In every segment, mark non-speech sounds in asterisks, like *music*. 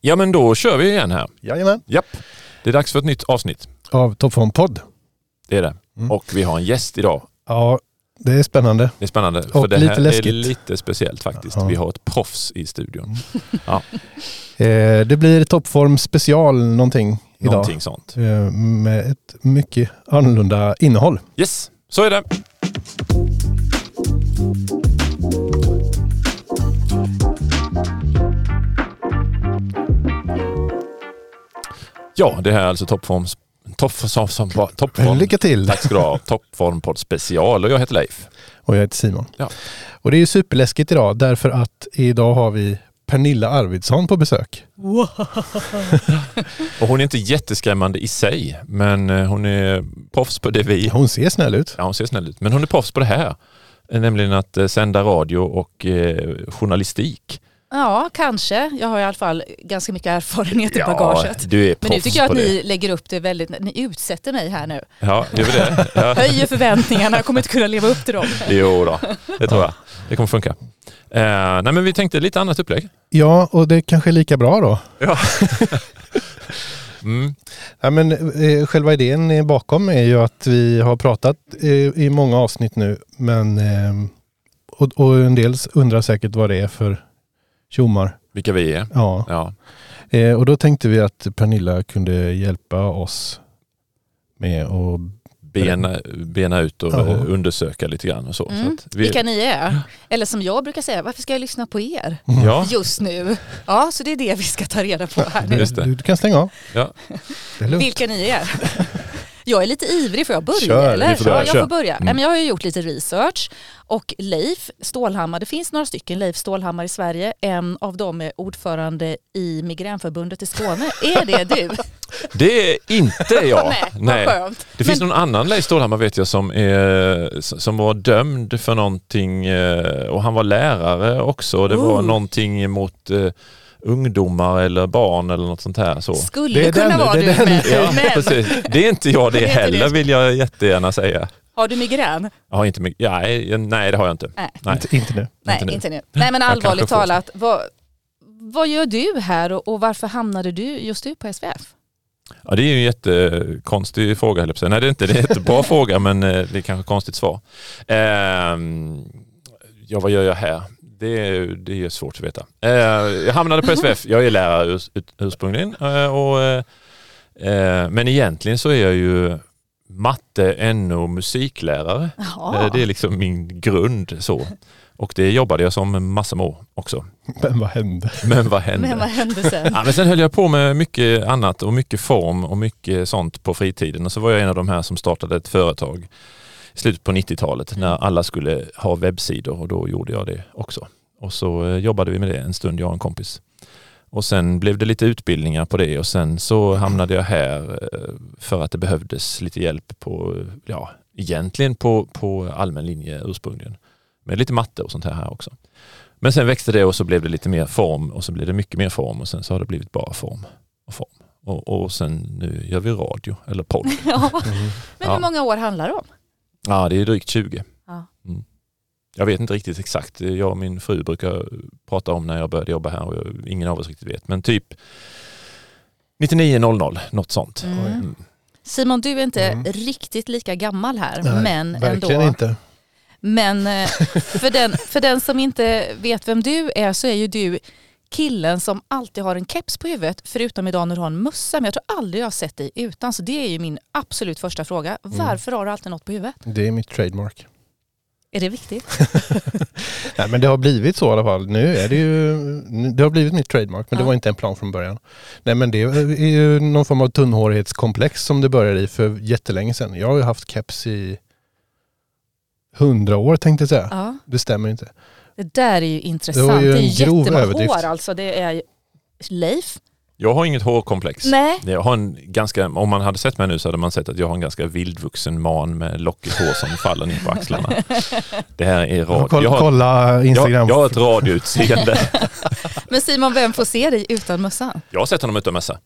Ja men då kör vi igen här. Jajamän. Japp. Det är dags för ett nytt avsnitt. Av Toppform-podd. Det är det. Mm. Och vi har en gäst idag. Ja, det är spännande. Det är spännande. Och för det här lite är läskigt. lite speciellt faktiskt. Ja. Vi har ett proffs i studion. *laughs* Eh, det blir Toppform special någonting idag. Någonting sånt. Eh, med ett mycket annorlunda innehåll. Yes, så är det. Ja, det här är alltså toppforms... Topp, som, som, toppform. Lycka till! Tack ska du ha. *laughs* Toppformpodd special och jag heter Leif. Och jag heter Simon. Ja. Och det är ju superläskigt idag därför att idag har vi Pernilla Arvidsson på besök. *laughs* Och hon är inte jätteskrämmande i sig, men eh, hon är proffs på det vi... Hon ser snäll ut. Ja, hon ser snäll ut. Men hon är proffs på det här. Nämligen att eh, sända radio och eh, journalistik. Ja, kanske. Jag har i alla fall ganska mycket erfarenhet i bagaget. du är Men nu tycker jag att det. ni lägger upp det väldigt, ni utsätter mig här nu. Ja, det är väl det. Ja. *laughs* Höjer förväntningarna, jag kommer inte kunna leva upp till dem. *laughs* Jo då, det tror jag. *laughs* Det kommer funka. Eh, nej men vi tänkte lite annat upplägg. Ja, och det kanske är lika bra då. Ja. mm. Ja, men, eh, själva idén bakom är ju att vi har pratat eh, i många avsnitt nu. Men, eh, och, och en del undrar säkert vad det är för tjommar. Vilka vi är. Ja. Ja. Eh, och då tänkte vi att Pernilla kunde hjälpa oss med att... Bena, bena ut och Ja. undersöka lite grann och så. Mm. så att vi, Vilka ni är. Eller som jag brukar säga, varför ska jag lyssna på er Ja, just nu? Ja, så det är det vi ska ta reda på här nu. Just det. Du, du kan stänga av. ja. Vilka ni är. Jag är lite ivrig, får jag börja Kör, eller? får börja, ja, jag får börja. Mm. Nej, men jag har ju gjort lite research och Leif Stålhammar, det finns några stycken Leif Stålhammar i Sverige. En av dem är ordförande i Migränförbundet i Skåne. Är det du? *laughs* Det är inte jag. *laughs* Nej, vad skönt. Det finns någon annan Leif Stålhammar vet jag som, är, som var dömd för någonting eh, och han var lärare också. Det var Oh. någonting mot eh, ungdomar eller barn eller något sånt här. Så. Skulle Det är kunna den, vara det du den. med. Ja, Men precis. Det är inte jag det, *laughs* Det är inte heller det. vill jag jättegärna säga. har du migrän? Jag har inte, mycket- nej, nej, det har jag inte. Nej. Nej. Inte, inte nu. Nej, Inte nu. inte nu. Nej, men allvarligt talat, vad, vad gör du här och, och varför hamnade du just du på SVF? Ja, det är ju en jättekonstig fråga, höll. Nej, det är inte det är en jättebra *laughs* fråga, men eh, det är kanske ett konstigt svar. Ehm, ja, vad gör jag här? Det är, det är svårt att veta. Eh, jag hamnade på SVF. Jag är lärare urs, ut- ursprungligen. eh, och, eh, eh, men egentligen så är jag ju matte, NO, musiklärare. Jaha. Eh, det är liksom min grund. så. Och det jobbade jag som en massa år också. Men vad hände? Men vad hände? Men vad hände sen? Ja, men sen höll jag på med mycket annat och mycket form och mycket sånt på fritiden. Och så var jag en av de här som startade ett företag slutet på 90-talet när alla skulle ha webbsidor och då gjorde jag det också. Och så eh, jobbade vi med det en stund, jag och en kompis. Och sen blev det lite utbildningar på det och sen så hamnade jag här eh, för att det behövdes lite hjälp på, ja, egentligen på, på allmän linje ursprungligen. Med lite matte och sånt här, också. Men sen växte det och så blev det lite mer form och så blev det mycket mer form och sen så har det blivit bara form och form. Och, och sen nu gör vi radio eller podd. *laughs* Ja. Mm. Men hur många år handlar det om? Ja, det är drygt 20. Ja. Mm. Jag vet inte riktigt exakt. Jag och min fru brukar prata om när jag började jobba här och ingen av oss riktigt vet. Men typ 99.00, något sånt. Mm. Mm. Simon, du är inte Mm. riktigt lika gammal här, Nej, men Verkligen ändå. inte. Men eh, för den, för den som inte vet vem du är så är ju du killen som alltid har en keps på huvudet förutom idag när du har en mössa. Men jag tror aldrig jag har sett dig utan. Så det är ju min absolut första fråga. Mm. Varför har du alltid något på huvudet? Det är mitt trademark. Är det viktigt? *laughs* Nej, men det har blivit så i alla fall. Nu är det ju, det har blivit mitt trademark men det Ja. var inte en plan från början. Nej men det är ju någon form av tunnhårighetskomplex som det började i för jättelänge sedan. Jag har ju haft keps i hundra år tänkte jag säga. Ja. Det stämmer inte. Det där är ju intressant. Det ju Det, är grov jättemånga överdrift. hår alltså. Det är Leif. Jag har inget hårkomplex. Nej. Jag har en ganska, om man hade sett mig nu så hade man sett att jag har en ganska vildvuxen man med lockigt hår som faller ner på axlarna. *laughs* Det här är radio. Kolla, Jag har, kolla jag, Instagram. jag har ett radioutseende. *laughs* Men Simon, vem får se dig utan mössan? Jag har sett honom utan mössa.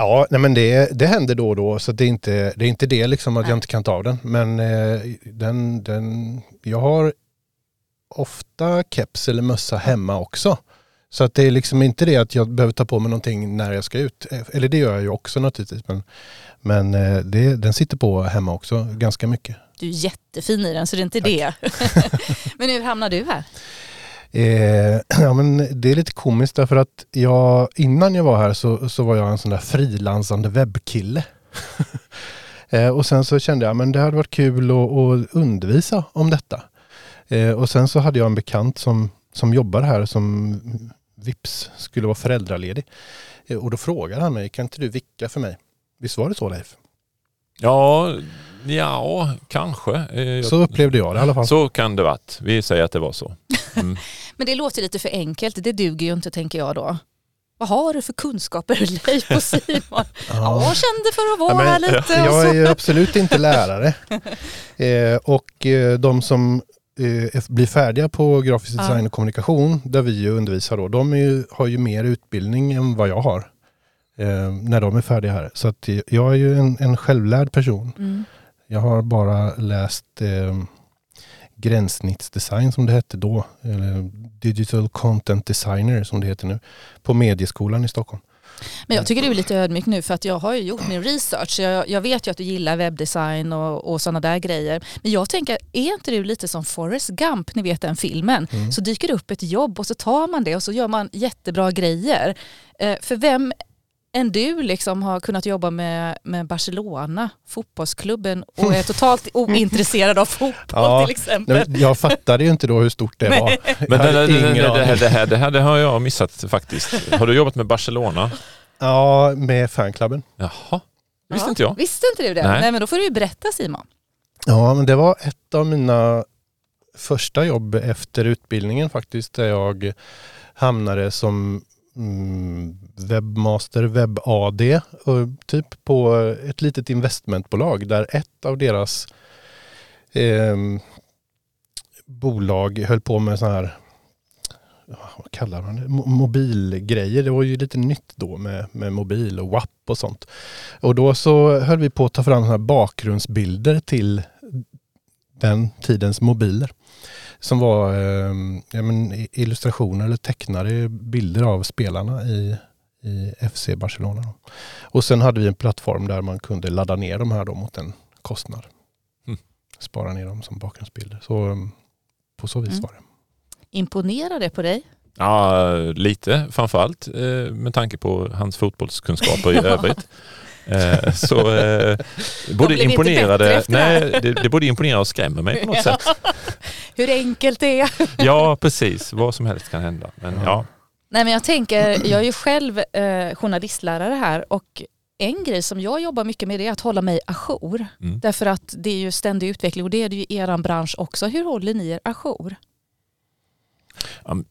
Ja, nej men det, det händer då och då så det är inte det, är inte det liksom att Nej. jag inte kan ta av den. Men eh, den, den, jag har ofta keps eller mössa hemma också. Så att det är liksom inte det att jag behöver ta på mig någonting när jag ska ut. Eller det gör jag ju också naturligtvis. Men, men eh, det, den sitter på hemma också ganska mycket. Du är jättefin i den så det är inte Tack. det. *laughs* men hur hamnade du här? Eh, *clears throat* ja, men det är lite komiskt därför att jag, innan jag var här så, så var jag en sån där frilansande webbkille. *laughs* eh, och sen så kände jag att det hade varit kul att, att undervisa om detta. Eh, och sen så hade jag en bekant som, som jobbar här som vips skulle vara föräldraledig. Eh, och då frågade han mig, kan inte du vicka för mig? Visst var det så Leif? Ja, ja kanske. Eh, så upplevde jag det i alla fall. Så kan det varit. Vi säger att det var så. Mm. *laughs* Men det låter lite för enkelt. Det duger ju inte tänker jag då. Vad har du för kunskaper *laughs* Leif och Simon? *laughs* ja. ja, jag kände för att vara ja, här lite. Jag är ju absolut inte lärare. eh, och eh, de som eh, blir färdiga på grafisk design och kommunikation, där vi ju undervisar då, de ju, har ju mer utbildning än vad jag har. Eh, när de är färdiga här. Så att jag är ju en, en självlärd person. Mm. Jag har bara läst eh, gränssnittsdesign som det hette då. Eller Digital Content Designer som det heter nu. På Medieskolan i Stockholm. Men jag tycker du är lite ödmjuk nu för att jag har ju gjort min research. Jag, jag vet ju att du gillar webbdesign och, och sådana där grejer. Men jag tänker, är inte du lite som Forrest Gump, ni vet den filmen? Mm. Så dyker det upp ett jobb och så tar man det och så gör man jättebra grejer. Eh, för vem än du liksom har kunnat jobba med, med Barcelona, fotbollsklubben och är totalt *laughs* ointresserad av fotboll ja, till exempel. Jag fattade ju inte då hur stort det var. *laughs* Men det, det, det, här, det, här, det, här, det har jag missat faktiskt. Har du jobbat med Barcelona? Ja, med fanklubben. Jaha, visste ja, inte jag. Visste inte du det? Nej. Nej men då får du ju berätta Simon. Ja, men det var ett av mina första jobb efter utbildningen faktiskt, där jag hamnade som mm, webbmaster, webb-AD, typ på ett litet investmentbolag där ett av deras eh, bolag höll på med sådana här vad kallar man det? mobilgrejer. Det var ju lite nytt då med, med mobil och WAP och sånt. Och då så höll vi på att ta fram sådana här bakgrundsbilder till den tidens mobiler som var eh, ja, men illustrationer eller tecknade bilder av spelarna i, i FC Barcelona. Och sen hade vi en plattform där man kunde ladda ner de här då mot en kostnad. Mm. Spara ner dem som bakgrundsbilder. Så ehm, på så vis mm. var det. Imponerar det på dig? Ja, lite framförallt eh, med tanke på hans fotbollskunskaper i *laughs* övrigt. Eh, så eh, både imponerade, nej, det, det både imponerar och skrämmer mig på något *laughs* sätt. Hur enkelt det är. ja, precis. Vad som helst kan hända. Men, ja. Nej, men jag tänker, jag är ju själv eh, journalistlärare här och en grej som jag jobbar mycket med är att hålla mig ajour. Mm. Därför att det är ju ständig utveckling och det är det ju i er bransch också. Hur håller ni er ajour? Um,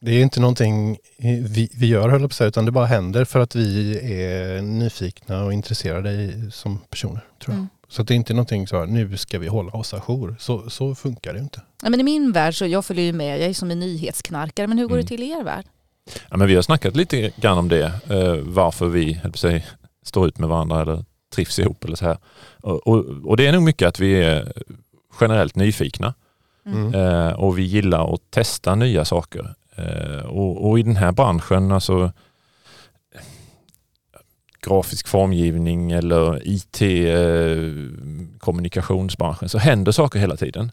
det är inte någonting vi, vi gör höll på utan det bara händer för att vi är nyfikna och intresserade i, som personer. tror jag. Mm. Så det är inte någonting så här, nu ska vi hålla oss ajour. Så, så funkar det inte. Ja, men I min värld så jag följer ju med, jag är som en nyhetsknarkare. Men hur går mm. det till i er värld? Ja, men vi har snackat lite grann om det, eh, varför vi säga, står ut med varandra eller trivs ihop eller så här. Och, och, och det är nog mycket att vi är generellt nyfikna. Mm. Eh, och vi gillar att testa nya saker. Eh, och, och, i den här branschen, alltså grafisk formgivning eller IT, eh, så händer saker hela tiden.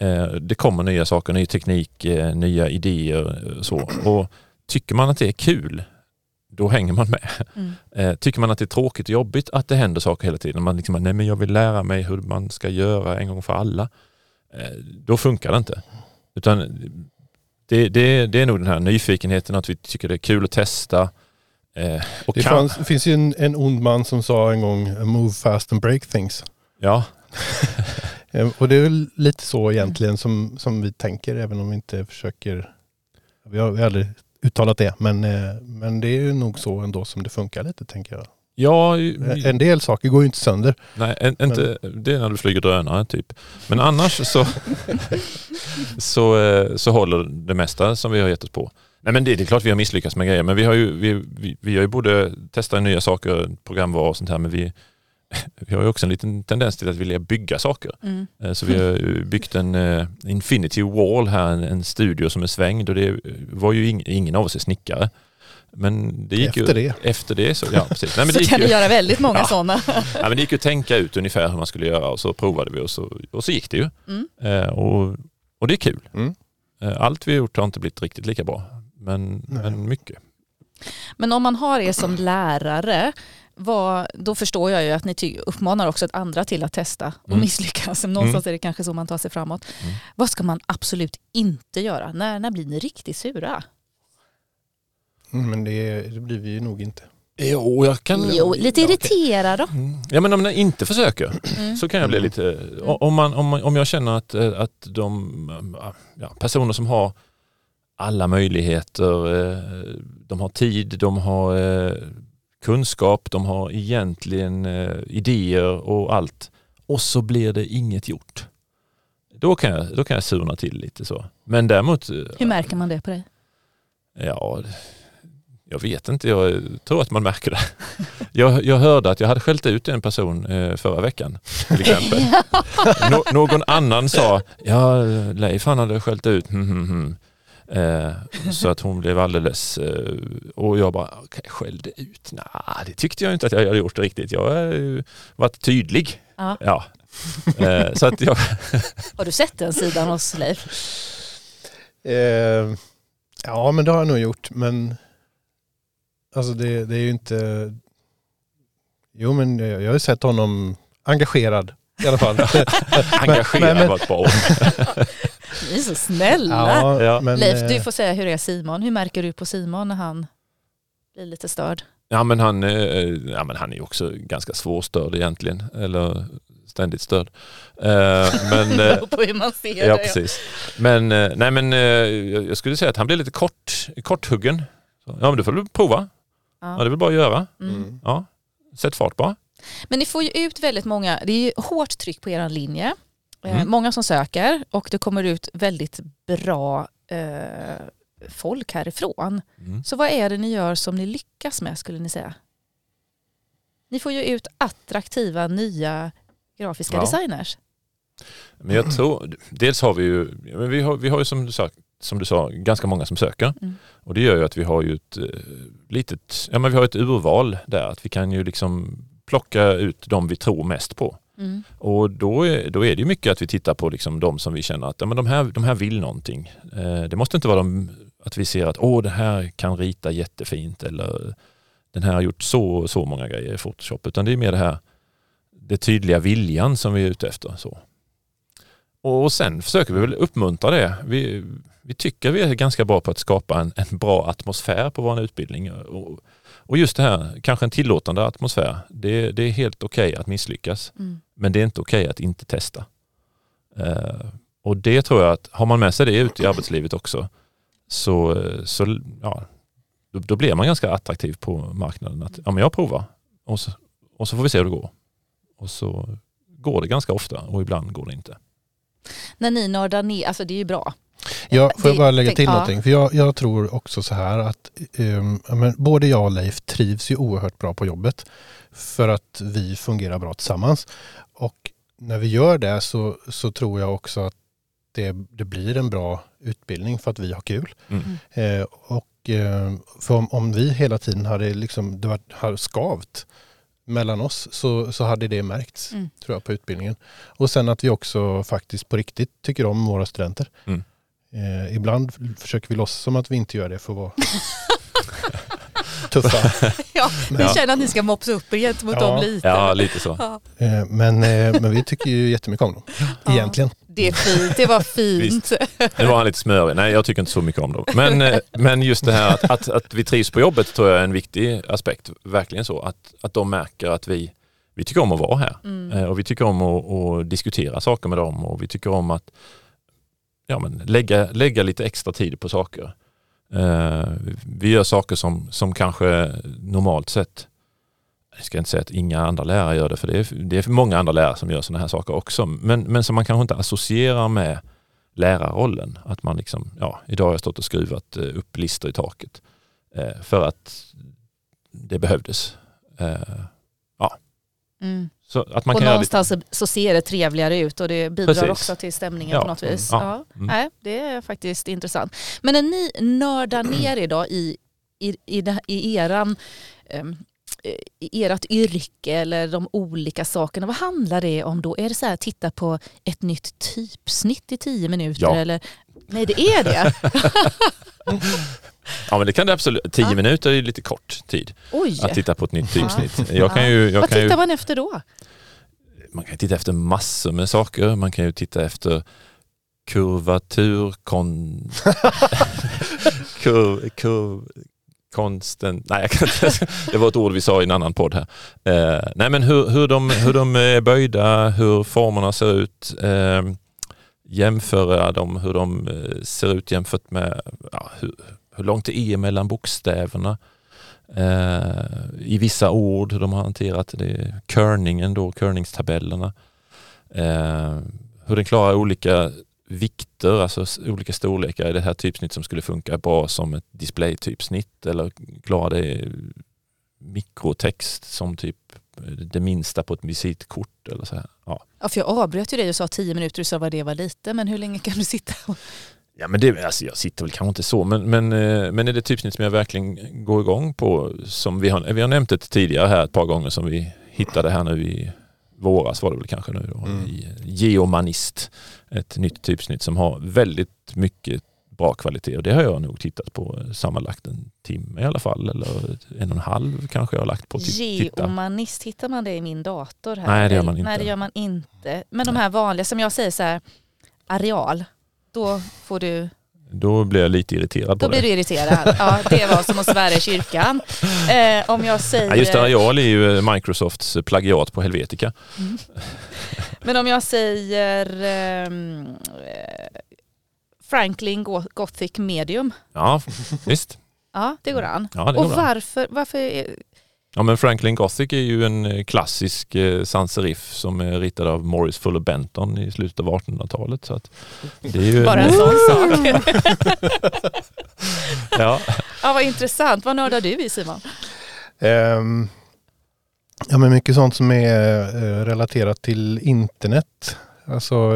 Eh, det kommer nya saker, ny teknik, nya idéer så. Och tycker man att det är kul, då hänger man med. Mm. Tycker man att det är tråkigt och jobbigt att det händer saker hela tiden, man liksom, nej men jag vill lära mig hur man ska göra en gång för alla, då funkar det inte. Utan det, det, det är nog den här nyfikenheten, att vi tycker det är kul att testa. Eh, och det fanns, finns ju en, en ond man som sa en gång, move fast and break things. Ja. *laughs* Eh, och det är väl lite så egentligen som, som vi tänker, även om vi inte försöker, vi har, vi har aldrig uttalat det, men, eh, men det är ju nog så ändå som det funkar lite tänker jag. Ja, en del saker går ju inte sönder. Nej, en, inte, men... det är när du flyger drönare typ. Men annars så, *laughs* så, eh, så håller det mesta som vi har gett oss på. Nej men det, det är klart vi har misslyckats med grejer, men vi har ju, vi, vi, vi har ju både testat nya saker, programvaror och sånt här, men vi, *laughs* vi har ju också en liten tendens till att vilja bygga saker. Mm. Eh, Så vi har ju byggt en eh, Infinity Wall här, en, en studio som är svängd och det var ju ing, ingen av oss är snickare. Men det gick Efter ju, det. Efter det så, ja precis. Nej, men *laughs* det Så gick kan ju, du göra väldigt många Ja. sådana. *laughs* ja, men det gick ju att tänka ut ungefär hur man skulle göra och så provade vi och så, och så gick det ju. Mm. Eh, och, och det är kul. Mm. Eh, allt vi har gjort har inte blivit riktigt lika bra. Men, Nej. men mycket. Men om man har er som lärare, vad, då förstår jag ju att ni ty- uppmanar också ett andra till att testa och Mm. misslyckas. Någonstans är det kanske så man tar sig framåt. Mm. Vad ska man absolut inte göra? När, när blir ni riktigt sura? Mm, Men det, det blir vi ju nog inte. Jo, jag kan... Jo, lite irriterad då. Mm. Ja men om jag inte försöker Mm. så kan jag bli Mm. lite... Om, man, om, man, om jag känner att, eh, att de ja, personer som har alla möjligheter, eh, de har tid, de har eh, kunskap, de har egentligen idéer och allt och så blir det inget gjort. Då kan jag, då kan jag surna till lite så. Men däremot... Hur märker man det på dig? Ja, jag vet inte. Jag tror att man märker det. Jag, jag hörde att jag hade skällt ut en person eh, förra veckan till exempel. *laughs* Nå, någon annan sa, ja Leif han hade skällt ut, hmm, hmm. Eh, så att hon blev alldeles... Eh, och jag bara, okay, skällde ut? Nej, det tyckte jag inte att jag hade gjort riktigt. Jag har ju varit tydlig. Ja. Ja. Eh, så att jag... *laughs* Har du sett den sidan hos Leif? Ja, men det har jag nog gjort. Men alltså det, det är ju inte... Jo, men jag jag har ju sett honom engagerad i alla fall. *laughs* Engagerad men- var ett bra ord. *laughs* Ni är så snälla. ja, Ja. men, Leif, eh, du får säga hur är Simon? Hur märker du på Simon när han blir lite störd? Ja men han, eh, ja, men han är ju också ganska svårstörd egentligen. Eller ständigt störd. Eh, men, *laughs* eh, på hur man ser ja det. precis. Men, eh, nej, men eh, jag skulle säga att han blir lite kort, korthuggen. Så, ja men du får du prova. Ja. det är väl bara att göra. Mm. Mm. Ja. Sätt fart bara. Men ni får ju ut väldigt många, det är ju hårt tryck på er linje. Eh, Mm. Många som söker och det kommer ut väldigt bra eh, folk härifrån. Mm. Så vad är det ni gör som ni lyckas med skulle ni säga? Ni får ju ut attraktiva nya grafiska Ja. designers. Men jag tror, dels har vi ju, vi har, vi har ju som du, sa, som du sa ganska många som söker. Mm. Och det gör ju att vi har ju ett eh, litet, ja men vi har ett urval där. Att vi kan ju liksom plocka ut de vi tror mest på. Mm. Och då är, då är det ju mycket att vi tittar på liksom de som vi känner att ja, men de, här, de här vill någonting. Eh, det måste inte vara de, att vi ser att åh, det här kan rita jättefint eller den här har gjort så så många grejer i Photoshop. Utan det är mer det här det tydliga viljan som vi är ute efter. Så. Och sen försöker vi väl uppmuntra det. Vi, vi tycker vi är ganska bra på att skapa en, en bra atmosfär på vår utbildning. Och, och just det här, kanske en tillåtande atmosfär. Det, det är helt okej att misslyckas. Mm. Men det är inte okej att inte testa. Eh, och det tror jag att har man med sig det ut i arbetslivet också så, så ja, då, då blir man ganska attraktiv på marknaden. Att, ja, men jag provar och så, och så får vi se hur det går. Och så går det ganska ofta och ibland går det inte. När ni nördar ner, alltså det är ju bra. Ja, får jag bara lägga till ja. någonting? För jag, jag tror också så här att ehm, ja, men både jag och Leif trivs ju oerhört bra på jobbet. För att vi fungerar bra tillsammans. Och när vi gör det så, så tror jag också att det, det blir en bra utbildning för att vi har kul. Mm. Eh, och eh, för om, om vi hela tiden hade liksom, det var, har skavt mellan oss så, så hade det märkts Mm. tror jag på utbildningen. Och sen att vi också faktiskt på riktigt tycker om våra studenter. Mm. Eh, ibland försöker vi låtsas som att vi inte gör det för att vara *laughs* tuffa. *laughs* Ja, ni Ja. känner att ni ska mopsa upp er gentemot Ja. dem lite. Ja, lite så. Ja. Eh, men, eh, men vi tycker ju jättemycket om dem. Ja. Egentligen. Det är fint, det var fint. Nu var han lite smörig. Nej, jag tycker inte så mycket om dem. Men, eh, men just det här att, att, att vi trivs på jobbet tror jag är en viktig aspekt. Verkligen så. Att, att de märker att vi, vi tycker om att vara här. Mm. Eh, Och vi tycker om att, att diskutera saker med dem och vi tycker om att ja, men lägga, lägga lite extra tid på saker. Eh, Vi gör saker som, som kanske normalt sett, jag ska inte säga att inga andra lärare gör det, för det är, det är många andra lärare som gör sådana här saker också, men, men som man kanske inte associerar med lärarrollen. Att man liksom, ja, idag har jag stått och skruvat eh, upp listor i taket eh, för att det behövdes. Eh, Mm. Så att man och kan göra lite, någonstans så, ser det trevligare ut och det bidrar Precis. också till stämningen Ja. på något vis. Ja. Ja. Mm. Nej, det är faktiskt intressant. Men när ni nördar ner idag i, i, i, det, i eran ehm, ert yrke eller de olika sakerna, vad handlar det om då? Är det så här titta på ett nytt typsnitt i tio minuter? Ja. Eller? Nej det är det. *laughs* ja men det kan det absolut. Tio Ja. minuter är ju lite kort tid Oj. att titta på ett nytt Ja. typsnitt. Jag kan ju, jag vad kan ju, tittar man efter då? man kan titta efter massor med saker. Man kan ju titta efter kurvatur, kon... *laughs* *laughs* kur, kur, konsten... Nej, jag kan inte. *laughs* Det var ett ord vi sa i en annan podd här. Eh, nej, men hur, hur, de, hur de är böjda, hur formerna ser ut. Eh, jämföra dem, hur de eh, ser ut jämfört med ja, hur, hur långt det är mellan bokstäverna. Eh, I vissa ord, hur de har hanterat det. Körningen då, körningstabellerna. Eh, hur den klarar olika vikter, alltså olika storlekar. Är det här typsnitt som skulle funka bra som ett displaytypsnitt eller klarar det mikrotext som typ det minsta på ett visitkort eller så här. Ja. Ja, för jag avbröt ju dig och sa tio minuter och sa vad det var lite, men hur länge kan du sitta? och- Ja, men det, alltså jag sitter väl kanske inte så, men, men, eh, men är det typsnitt som jag verkligen går igång på, som vi har, vi har nämnt det tidigare här ett par gånger som vi hittade här nu i våras var det väl kanske nu då, Mm. i Geomanist, ett nytt typsnitt som har väldigt mycket bra kvalitet och det har jag nog tittat på eh, sammanlagt en timme i alla fall eller en och en halv kanske jag har lagt på att ti- titta. Geomanist, hittar man det i min dator? Här? Nej, det gör man inte. Nej, det gör man inte. Men de här vanliga, som jag säger så här, areal, då får du Då blir jag lite irriterad på Då blir det. du irriterad. Ja, det var som att svära i kyrkan. Eh, om jag säger... Ja, just areal är ju Microsofts plagiat på Helvetica. Mm. Men om jag säger ehm, eh, Franklin Go- Gothic Medium. Ja, visst. Ja, det går an. Ja, det Och går bra. varför, varför Ja, men Franklin Gothic är ju en eh, klassisk eh, sans serif som är ritad av Morris Fuller Benton i slutet av 1800-talet. Så att det är ju bara en sån *laughs* sak? ja. Ja, vad intressant. Vad nördar du i Simon? Ehm, ja, men mycket sånt som är eh, relaterat till internet. Alltså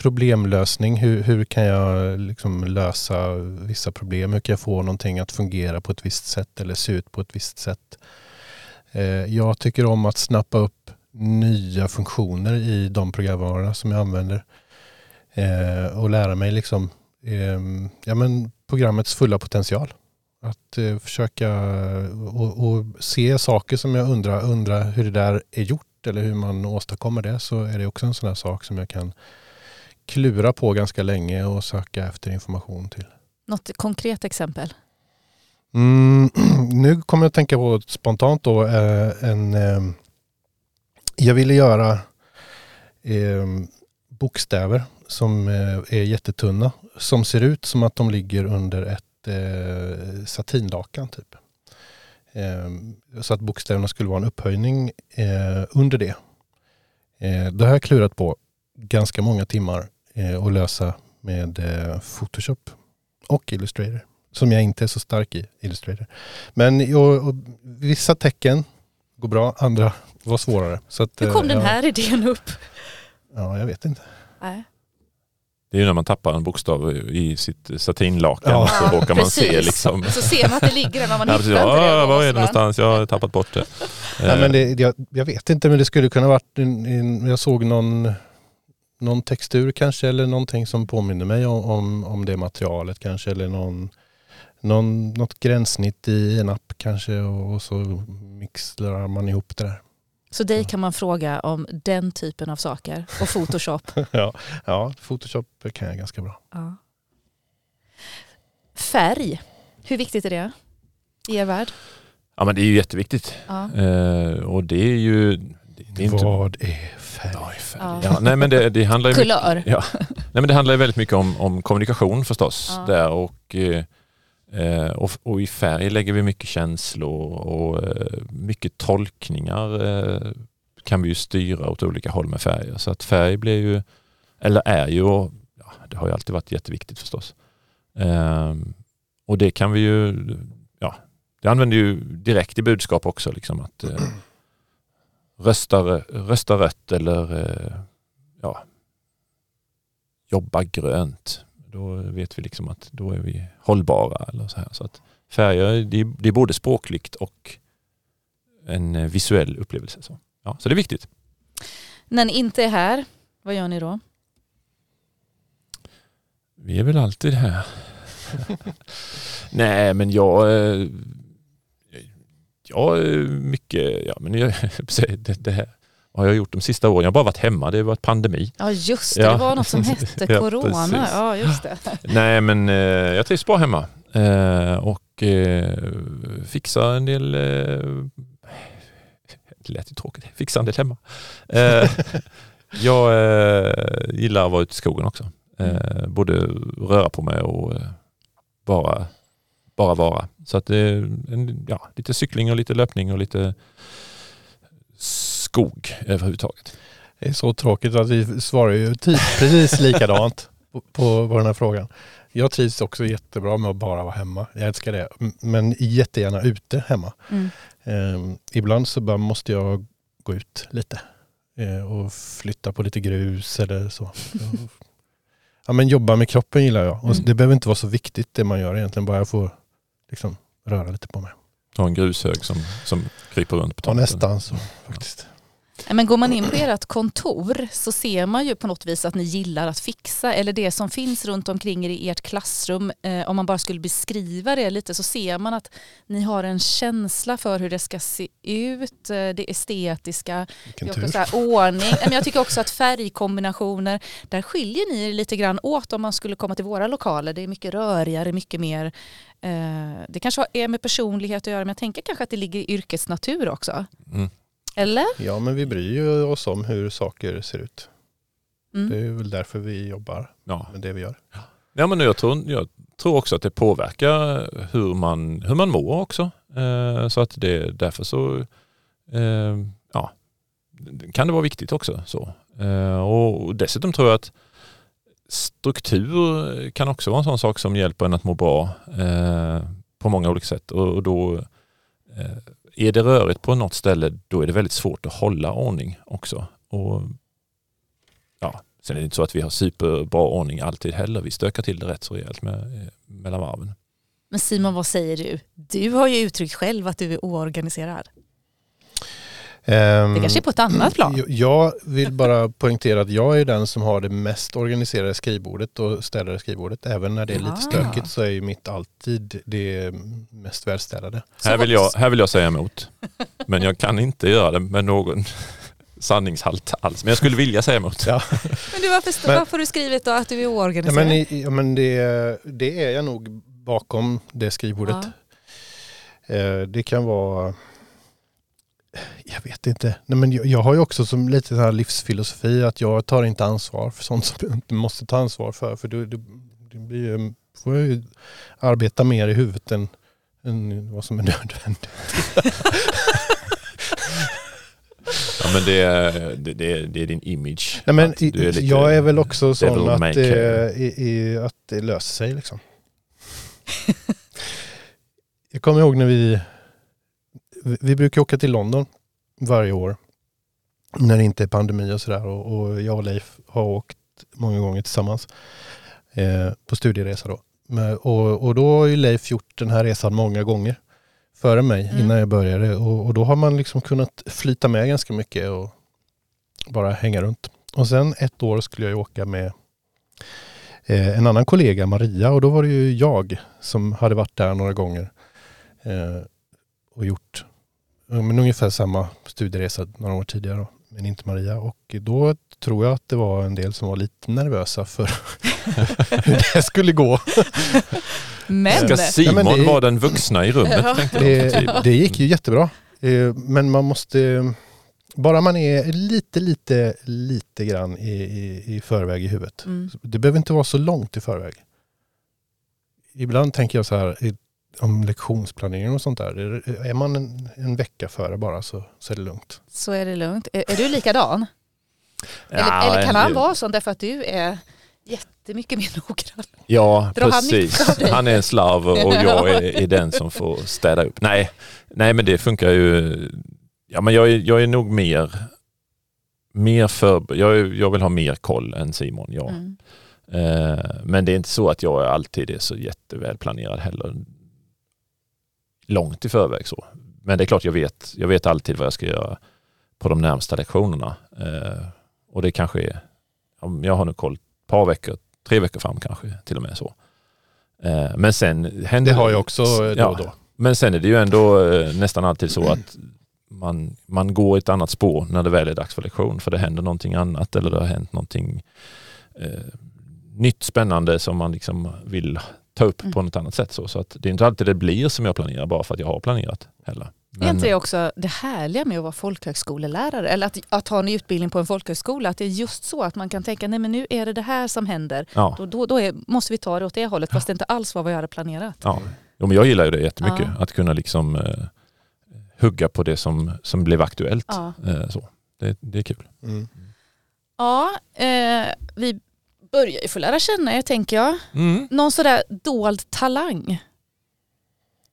problemlösning. Hur, hur kan jag liksom lösa vissa problem? Hur kan jag få någonting att fungera på ett visst sätt eller se ut på ett visst sätt? Eh, jag tycker om att snappa upp nya funktioner i de programvarorna som jag använder. Eh, och lära mig liksom, ehm, ja, men programmets fulla potential. Att eh, försöka och, och se saker som jag undrar, undrar hur det där är gjort eller hur man åstadkommer det så är det också en sån här sak som jag kan klura på ganska länge och söka efter information till. Något konkret exempel? Mm, *clears throat* nu kommer jag att tänka på spontant då eh, en... Eh, jag ville göra eh, bokstäver som eh, är jättetunna. Som ser ut som att de ligger under ett eh, satinlakan typ. Eh, så att bokstäverna skulle vara en upphöjning under det. Det har jag klurat på ganska många timmar eh, att lösa med eh, Photoshop och Illustrator som jag inte är så stark i, Illustrator. Men och, och, vissa tecken går bra, andra var svårare. Så att, Hur kom eh, den ja, här idén upp? Ja, jag vet inte. Nej. Det är ju när man tappar en bokstav i sitt satinlakan Ja. så råkar man se Precis. liksom. Så ser man att det ligger där men man Ja, hittar inte det. Ja, var är det någonstans? Jag har tappat bort det. Nej, men Eh, det jag, jag vet inte, men det skulle kunna varit en, en, jag såg någon, någon textur kanske eller någonting som påminner mig om, om, om det materialet kanske eller någon, någon, något gränssnitt i en app kanske och, och så mixlar man ihop det där. Så dig kan man fråga om den typen av saker och Photoshop. *laughs* ja, ja, Photoshop kan jag ganska bra. Ja. Färg, hur viktigt är det i er värld? Ja men det är ju jätteviktigt. Ja. Eh, och det är ju... Det, är inte, Vad är färg? Ja, färg. Ja. Ja, nej men det, det handlar ju mycket, Kulör. ja. nej, men det handlar ju väldigt mycket om, om kommunikation förstås. Ja. Där och, eh, eh, och, och i färg lägger vi mycket känslor och eh, mycket tolkningar eh, kan vi ju styra åt olika håll med färger. Så att färg blir ju, eller är ju, ja, det har ju alltid varit jätteviktigt förstås. Ehm, och det kan vi ju, ja, det använder ju direkt i budskap också. Liksom att, eh, rösta, rösta rött eller eh, ja, jobba grönt. Då vet vi liksom att då är vi hållbara. Eller så här. Så att färger, det, det är både språkligt och en eh, visuell upplevelse. Så, ja, så det är viktigt. När ni inte är här, vad gör ni då? Vi är väl alltid här. *laughs* Nej men jag... eh, Jag är mycket... Ja, men jag, *laughs* det, det här har jag gjort de sista åren. Jag har bara varit hemma. Det har varit pandemi. Ja just det, Ja. det var något som *laughs* hette Ja, corona. precis. Ja just det. *laughs* Nej men eh, jag trivs bra hemma. Eh, och eh, fixa en del... Eh, det lät ju tråkigt. Fixa en del hemma. Eh, jag eh, gillar att vara ute i skogen också. Eh, både röra på mig och eh, bara, bara vara. Så att det är en, ja, lite cykling och lite löpning och lite skog överhuvudtaget. Det är så tråkigt att vi svarar ju typ precis likadant på, på, på den här frågan. Jag trivs också jättebra med att bara vara hemma. Jag älskar det. Men jättegärna ute hemma. Mm. Eh, ibland så bara måste jag gå ut lite eh, och flytta på lite grus eller så. *laughs* ja, men jobba med kroppen gillar jag. Och Mm. det behöver inte vara så viktigt det man gör egentligen. Bara jag får liksom, röra lite på mig. Ha en grushög som, som kryper runt på Ja, tomten. nästan så faktiskt. Ja, Men går man in på ert kontor så ser man ju på något vis att ni gillar att fixa eller det som finns runt omkring er i ert klassrum. Eh, om man bara skulle beskriva det lite så ser man att ni har en känsla för hur det ska se ut, eh, det estetiska, det här ordning. Men jag tycker också att färgkombinationer, där skiljer ni er lite grann åt om man skulle komma till våra lokaler. Det är mycket rörigare, mycket mer. Eh, det kanske är med personlighet att göra men jag tänker kanske att det ligger i yrkets natur också. Mm. Eller? Ja, men vi bryr ju oss om hur saker ser ut. Mm. Det är väl därför vi jobbar Ja. med det vi gör. Ja, men jag, tror, jag tror också att det påverkar hur man, hur man mår också. Eh, så att det därför så eh, ja, kan det vara viktigt också. Så. Eh, och dessutom tror jag att struktur kan också vara en sån sak som hjälper en att må bra eh, på många olika sätt. Och, och då eh, är det rörigt på något ställe då är det väldigt svårt att hålla ordning också. Och, ja, sen är det inte så att vi har superbra ordning alltid heller. Vi stökar till det rätt så rejält med, eh, mellan varven. Men Simon, vad säger du? Du har ju uttryckt själv att du är oorganiserad. Ehm, Det kanske är på ett annat plan. jag- vill bara poängtera att jag är den som har det mest organiserade skrivbordet och städade skrivbordet. Även när det är lite stökigt så är ju mitt alltid det mest välstädade. Här vill, jag, här vill jag säga emot. Men jag kan inte göra det med någon *laughs* sanningshalt alls. Men jag skulle vilja säga emot. Ja. Men du, varför, Men- varför har du skrivit då att du är Ja, oorganiserad? men i, ja, men det, det är jag nog bakom det skrivbordet. Eh, Det kan vara... Jag vet inte. Nej, men jag, jag har ju också som lite så här livsfilosofi att jag tar inte ansvar för sånt som jag inte måste ta ansvar för. För det, det, det blir ju, får jag ju arbeta mer i huvudet än, än vad som är nödvändigt. Ja, men det, är, det, det, är, din image. Nej, men i, är jag är väl också sån att, eh, i, i, att det löser sig. Liksom. jag kommer ihåg när vi, vi, brukar åka till London varje år. När det inte är pandemi och sådär. Och, och jag och Leif har åkt många gånger tillsammans. Eh, på studieresa då. Men, och, och då har ju Leif gjort den här resan många gånger. Före mig, Mm. innan jag började. Och, och då har man liksom kunnat flyta med ganska mycket och bara hänga runt. Och sen ett år skulle jag ju åka med eh, en annan kollega, Maria, och då var det ju jag som hade varit där några gånger eh, och gjort men ungefär samma studieresa några år tidigare, men inte Maria. Och då tror jag att det var en del som var lite nervösa för *laughs* hur det skulle gå. Men, Ska Simon det- vara den vuxna i rummet? Ja. jag. Typ. Det, det gick ju jättebra. Eh, Men man måste, bara man är lite, lite, lite grann i, i, i förväg i huvudet. mm. Det behöver inte vara så långt i förväg. Ibland tänker jag så här om lektionsplanering och sånt där. Är- Är man en, en vecka före bara så, så är det lugnt. så är det lugnt. Är, är du likadan? Eller, Ja, eller kan han vara sån därför att du är jättemycket mer noggrann? Ja, Drar han precis. dig? Han är en slav och jag är, är den som får städa upp. Nej, nej men det funkar ju Ja, men jag är, jag är nog mer, mer för, jag, är- jag vill ha mer koll än Simon. Ja. Mm. Eh, men det är inte så att jag alltid är så jättevälplanerad heller. Långt i förväg så. Men det är klart jag vet, jag vet alltid vad jag ska göra på de närmsta lektionerna. Eh, och det kanske är, jag har nu koll ett par veckor, tre veckor fram kanske till och med så. Eh, men sen händer Det har jag också eh, då Ja. och då. Men sen är det ju ändå eh, nästan alltid så att man, man går ett annat spår när det väl är dags för lektion. För det händer någonting annat eller det har hänt någonting eh, nytt spännande som man liksom vill ta upp Mm. på något annat sätt. Så, så att det är inte alltid det blir som jag planerar bara för att jag har planerat heller. Är inte det också det härliga med att vara folkhögskolelärare? Eller att, att ha en utbildning på en folkhögskola? Att det är just så att man kan tänka, nej men nu är det det här som händer. ja, Då, då, då är, måste vi ta det åt det hållet fast det inte alls var vad jag hade planerat. ja. Jo, men jag gillar ju det jättemycket. Ja. Att kunna liksom eh, hugga på det som, som blev aktuellt. Ja, Eh, så. Det, det är kul. Mm. ja eh, vi börjar ju få lära känna er tänker jag. Mm. Någon sådär dold talang.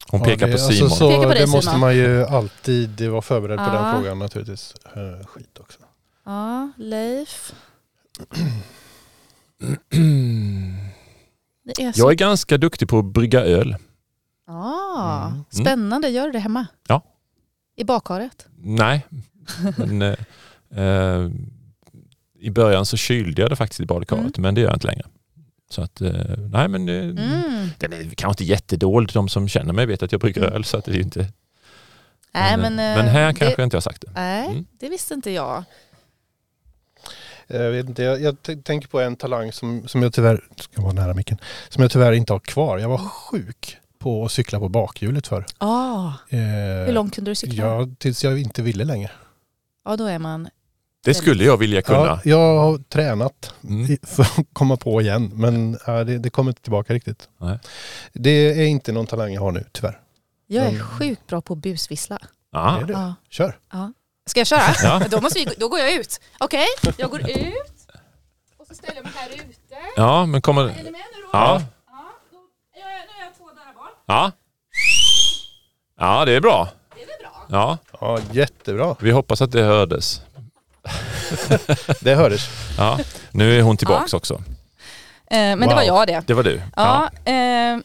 Hon Ja, pekar det, på alltså, Simon. så, Peka på dig, det måste Simon. man ju alltid vara förberedd på Ja. den frågan naturligtvis. Eh, Skit också. Ja, Leif. Är så. Jag är ganska duktig på att brygga öl. Ah, Mm. Spännande, gör du det hemma? Ja. I badkaret? Nej, men eh, eh, i början så kylde jag det faktiskt i badkaret, men det gör jag inte längre. Så att, eh, nej men det, Mm. den är kanske inte jättedold. De som känner mig vet att jag brygger Mm. öl, så att det är inte... Nej, men, men, eh, eh, men här det- kanske jag inte har sagt det. Nej, Mm. det visste inte jag. Jag, vet inte, jag, jag tänker på en talang som, som jag tyvärr, ska vara nära micken, som jag tyvärr inte har kvar. Jag var sjuk på att cykla på bakhjulet för. Ah, Eh, hur långt kunde du cykla? Ja. Ja, tills jag inte ville längre. då är man... Det skulle jag vilja kunna. Ja, jag har tränat Mm. för att komma på igen, men ja, det, det kommer inte tillbaka riktigt. Nej. Det är inte någon talang jag har nu, tyvärr. Jag är Mm. sjukt bra på att busvissla. Ja. Är du? Ja. Kör! Ska jag köra? *laughs* Ja. Då, måste vi, då går jag ut. Okej, jag går ut. Och så ställer jag mig här ute. ja, men kommer... Är ni med nu då? Ja, Ja, då, nu är jag två dörrar bort. ja. Ja, det är bra. Det är väl bra? Ja, Ja, jättebra. vi hoppas att det hördes. *laughs* Det hördes. Ja, nu är hon tillbaks också. Eh, men det Wow. var jag det. Det var du. Ja, eh,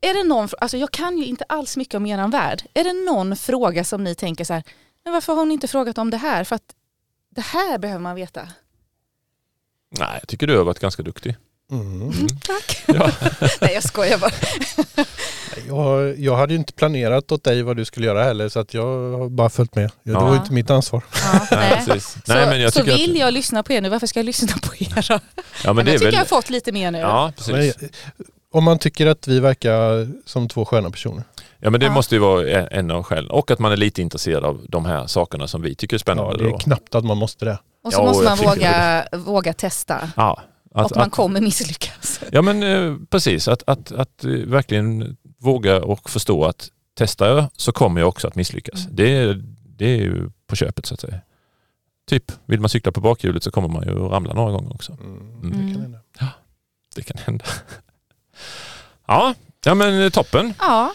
är det någon, alltså jag kan ju inte alls mycket om eran värld. Är det någon fråga som ni tänker så här, men varför har hon inte frågat om det här? För att det här behöver man veta. Nej, jag tycker du har varit ganska duktig. Mm. Mm. Tack. *laughs* Ja. *laughs* Nej jag skojar bara. Jag, jag hade ju inte planerat åt dig vad du skulle göra heller så att jag har bara följt med. Det Ja. var ju inte mitt ansvar. Ja, Nej, *laughs* nej. Så, Nej, jag så vill att, jag lyssna på er nu, varför ska jag lyssna på er då? Ja, men Men det jag tycker väl... jag har fått lite mer nu. Ja, Men, precis. om man tycker att vi verkar som två sköna personer. Ja, men det Ja. måste ju vara en- en av skälen. Och att man är lite intresserad av de här sakerna som vi tycker är Ja, spännande. det är knappt att man måste det. Och så Ja, måste man våga, våga testa. Ja, att, och man att, kommer misslyckas. *laughs* ja men eh, precis. Att, att, att eh, verkligen våga och förstå att testar jag så kommer jag också att misslyckas. Mm. Det, är, det är ju på köpet så att säga. Typ, vill man cykla på bakhjulet så kommer man ju att ramla några gånger också. Mm. Mm. Det kan hända. Det kan hända. *laughs* Ja, ja men eh, toppen. Ja,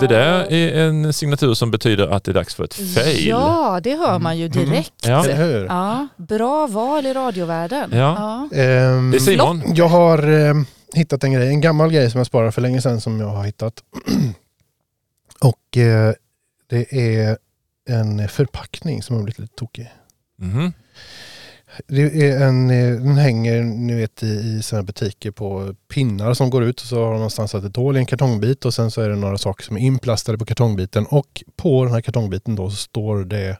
Det där är en signatur som betyder att det är dags för ett fail. ja det hör man ju direkt. Ja. Eller hur? Ja, bra val i radiovärlden. Ja. Ehm, Det är Simon. Jag har eh, hittat en grej, en gammal grej som jag sparade för länge sedan som jag har hittat. *clears throat* Och eh, det är en förpackning som har blivit lite tokig. Mhm. Det är en, eh, den hänger ni vet, i, i här butiker på pinnar som går ut och så har de någonstans satt ett hål i en kartongbit och sen så är det några saker som är inplastade på kartongbiten och på den här kartongbiten då så står det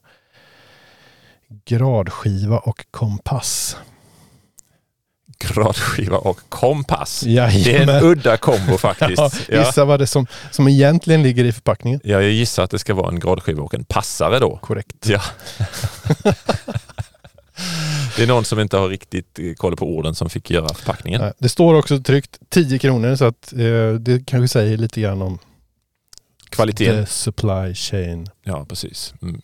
gradskiva och kompass. Gradskiva och kompass. Det är Jajamän. en udda kombo faktiskt. *laughs* Ja, Ja. gissa vad det är som, som egentligen ligger i förpackningen. Ja, jag gissar att det ska vara en gradskiva och en passare då. Korrekt. Ja. *laughs* Det är någon som inte har riktigt eh, koll på orden som fick göra förpackningen. Det står också tryckt 10 kronor så att eh, det kanske säger lite grann om Kvaliteten. the supply chain. Ja, precis. Mm.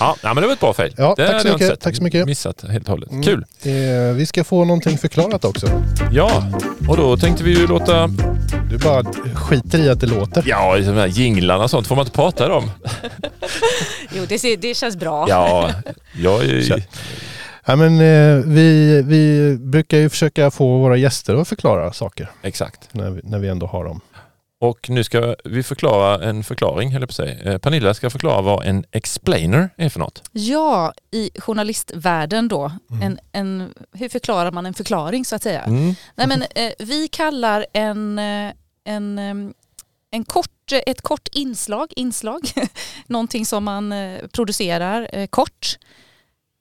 Ja, men det var ett bra fail. Ja, det tack så mycket. Tack så mycket. Missat helt och hållet. Mm. Kul. Eh, vi ska få någonting förklarat också. Ja, och då tänkte vi ju låta... Du bara skiter i att det låter. Ja, de här jinglarna och sånt får man inte prata om. *laughs* Jo, det, ser, det känns bra. Ja, jag är. Ja, men, eh, vi, vi brukar ju försöka få våra gäster att förklara saker Exakt. när vi, när vi ändå har dem. Och nu ska vi förklara en förklaring, höll jag på att säga. Eh, Pernilla ska förklara vad en explainer är för något. Ja, i journalistvärlden då. Mm. En, en, hur förklarar man en förklaring så att säga? Mm. Nej, men, eh, vi kallar en, eh, en, eh, en kort, ett kort inslag, inslag *laughs* någonting som man eh, producerar eh, kort,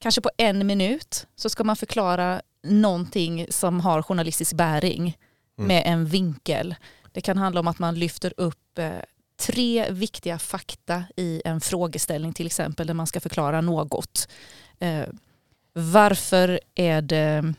kanske på en minut, så ska man förklara någonting som har journalistisk bäring Mm. med en vinkel. Det kan handla om att man lyfter upp eh, tre viktiga fakta i en frågeställning till exempel där man ska förklara något. Eh, varför är det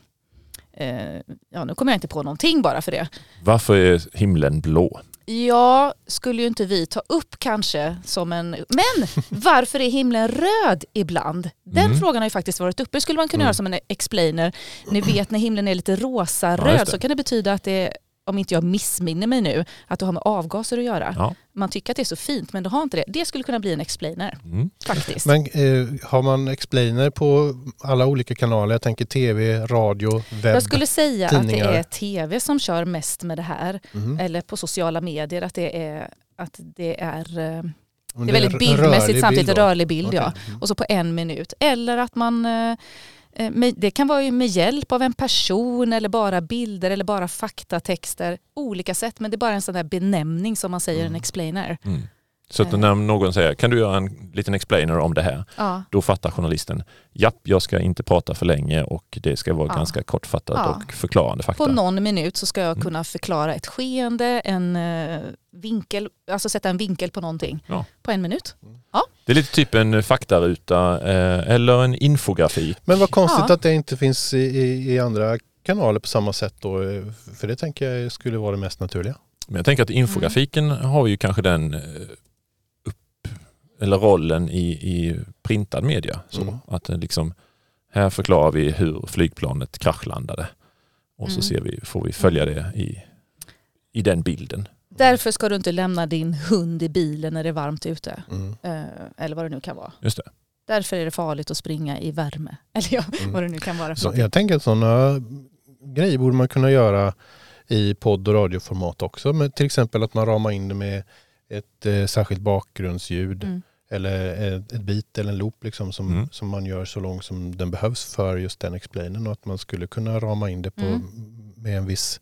Eh, ja, nu kommer jag inte på någonting bara för det. Varför är himlen blå? Ja, skulle ju inte vi ta upp kanske som en... Men varför är himlen röd ibland? Den Mm. frågan har ju faktiskt varit uppe. Det skulle man kunna Mm. göra som en explainer. Ni vet när himlen är lite Ja, rosa-röd det. så kan det betyda att det om inte jag missminner mig nu, att det har med avgaser att göra. Ja. Man tycker att det är så fint men det har inte det. Det skulle kunna bli en explainer Mm. faktiskt. Men eh, har man explainer på alla olika kanaler? Jag tänker tv, radio, webb. jag skulle säga tidningar. att det är tv som kör mest med det här. Mhm. Eller på sociala medier att det är, att det är eh, Det är väldigt bildmässigt rörlig samtidigt, bild rörlig bild Okej. ja. Mm. Och så på en minut. Eller att man, eh, det kan vara med hjälp av en person eller bara bilder eller bara faktatexter. Olika sätt men det är bara en sån där benämning som man säger en Mm. explainer. Mm. Så att Eh. när någon säger, kan du göra en liten explainer om det här? Ja. Då fattar journalisten, japp, jag ska inte prata för länge och det ska vara Ja. ganska kortfattat Ja. och förklarande fakta. På någon minut så ska jag Mm. kunna förklara ett skeende, en eh, vinkel, alltså sätta en vinkel på någonting. Ja. På en minut. Det är lite typ en faktaruta eh, eller en infografi. Men vad konstigt Ja. att det inte finns i, i, i andra kanaler på samma sätt då. eh, För det tänker jag skulle vara det mest naturliga. Men jag tänker att infografiken har ju kanske den eh, eller rollen i, i printad media. Så Mm. att det liksom, här förklarar vi hur flygplanet kraschlandade. Och så Mm. ser vi, får vi följa det i, i den bilden. Därför ska du inte lämna din hund i bilen när det är varmt ute. Mm. Eh, eller vad det nu kan vara. Just det. Därför är det farligt att springa i värme. *laughs* Eller ja, Mm. vad det nu kan vara. För Så jag tänker att sådana grejer borde man kunna göra i podd och radioformat också. Men till exempel att man ramar in det med ett eh, särskilt bakgrundsljud Mm. eller ett, ett bit eller en loop liksom som, Mm. som man gör så lång som den behövs för just den explainen och att man skulle kunna rama in det på, Mm. med en viss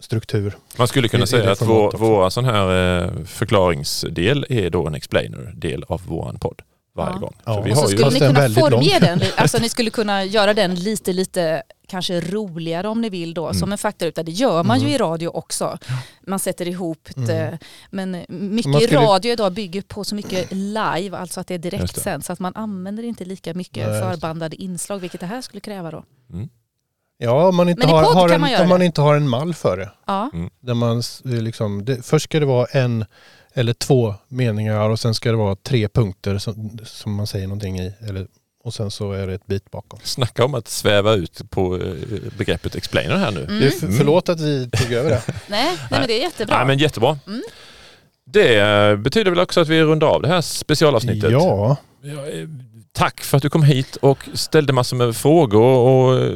struktur. Man skulle kunna I- säga att vår, våra sån här eh, förklaringsdel är då en explainer-del av våran podd varje Ja. gång. Ja. Vi Och så har ju, skulle ni kunna formge den, alltså ni skulle kunna göra den lite, lite kanske roligare om ni vill då, Mm. som en faktaruta. Det gör man ju Mm. i radio också. Man sätter ihop Mm. det. Men mycket skulle- radio idag bygger på så mycket live, alltså att det är det. direktsänt. Så att man använder inte lika mycket Nej, förbandade inslag, vilket det här skulle kräva då. mm. Ja, om man inte, har, har, en, man man inte har en mall för det. Ja, Där man liksom, det, först ska det vara en eller två meningar och sen ska det vara tre punkter som, som man säger någonting i. Eller, och sen så är det ett bit bakom. Snacka om att sväva ut på eh, begreppet explainer här nu. Mm. För, förlåt att vi tog över det. *laughs* nej, nej, men det är jättebra. Ja, men jättebra. Mm. Det eh, betyder väl också att vi rundar av det här specialavsnittet. Ja, eh, Tack för att du kom hit och ställde massor med frågor och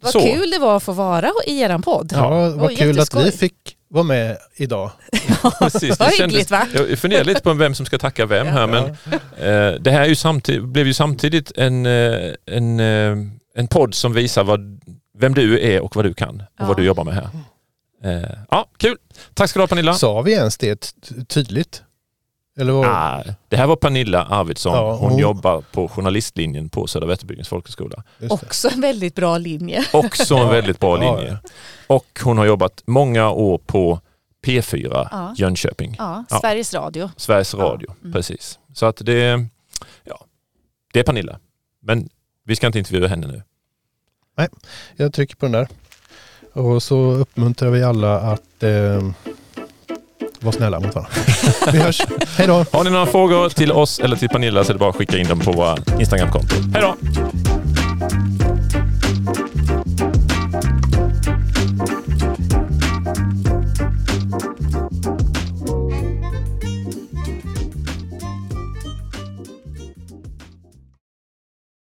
Vad så. kul det var att få vara i eran podd. ja, vad Oj, kul att vi fick vara med idag. *laughs* Precis, Vad hyggligt va? jag funderar lite på vem som ska tacka vem här men eh, det här är ju samtid- blev ju samtidigt en, eh, en, eh, en podd som visar vad, vem du är och vad du kan och Ja. vad du jobbar med här. Eh, ja, kul. Tack ska du ha Pernilla. Sa vi ens det tydligt? Eller vad? Ah, det här var Pernilla Arvidsson. Ja, hon hon- jobbar på journalistlinjen på Södra Vätterbygdens folkhögskola. Också en väldigt bra linje. Också en väldigt bra Ja, linje. Och hon har jobbat många år på P4 Ja. Jönköping. Ja, Ja. Sveriges Radio. Sveriges Ja, Radio. mm. Precis. Så att det, ja, det är Pernilla. Men vi ska inte intervjua henne nu. Jag trycker på den där. Och så uppmuntrar vi alla att eh, var snälla mot varandra. Vi hörs. Hej då! Har ni några frågor till oss eller till Pernilla så är det bara att skicka in dem på våra Instagramkonto. Hej då!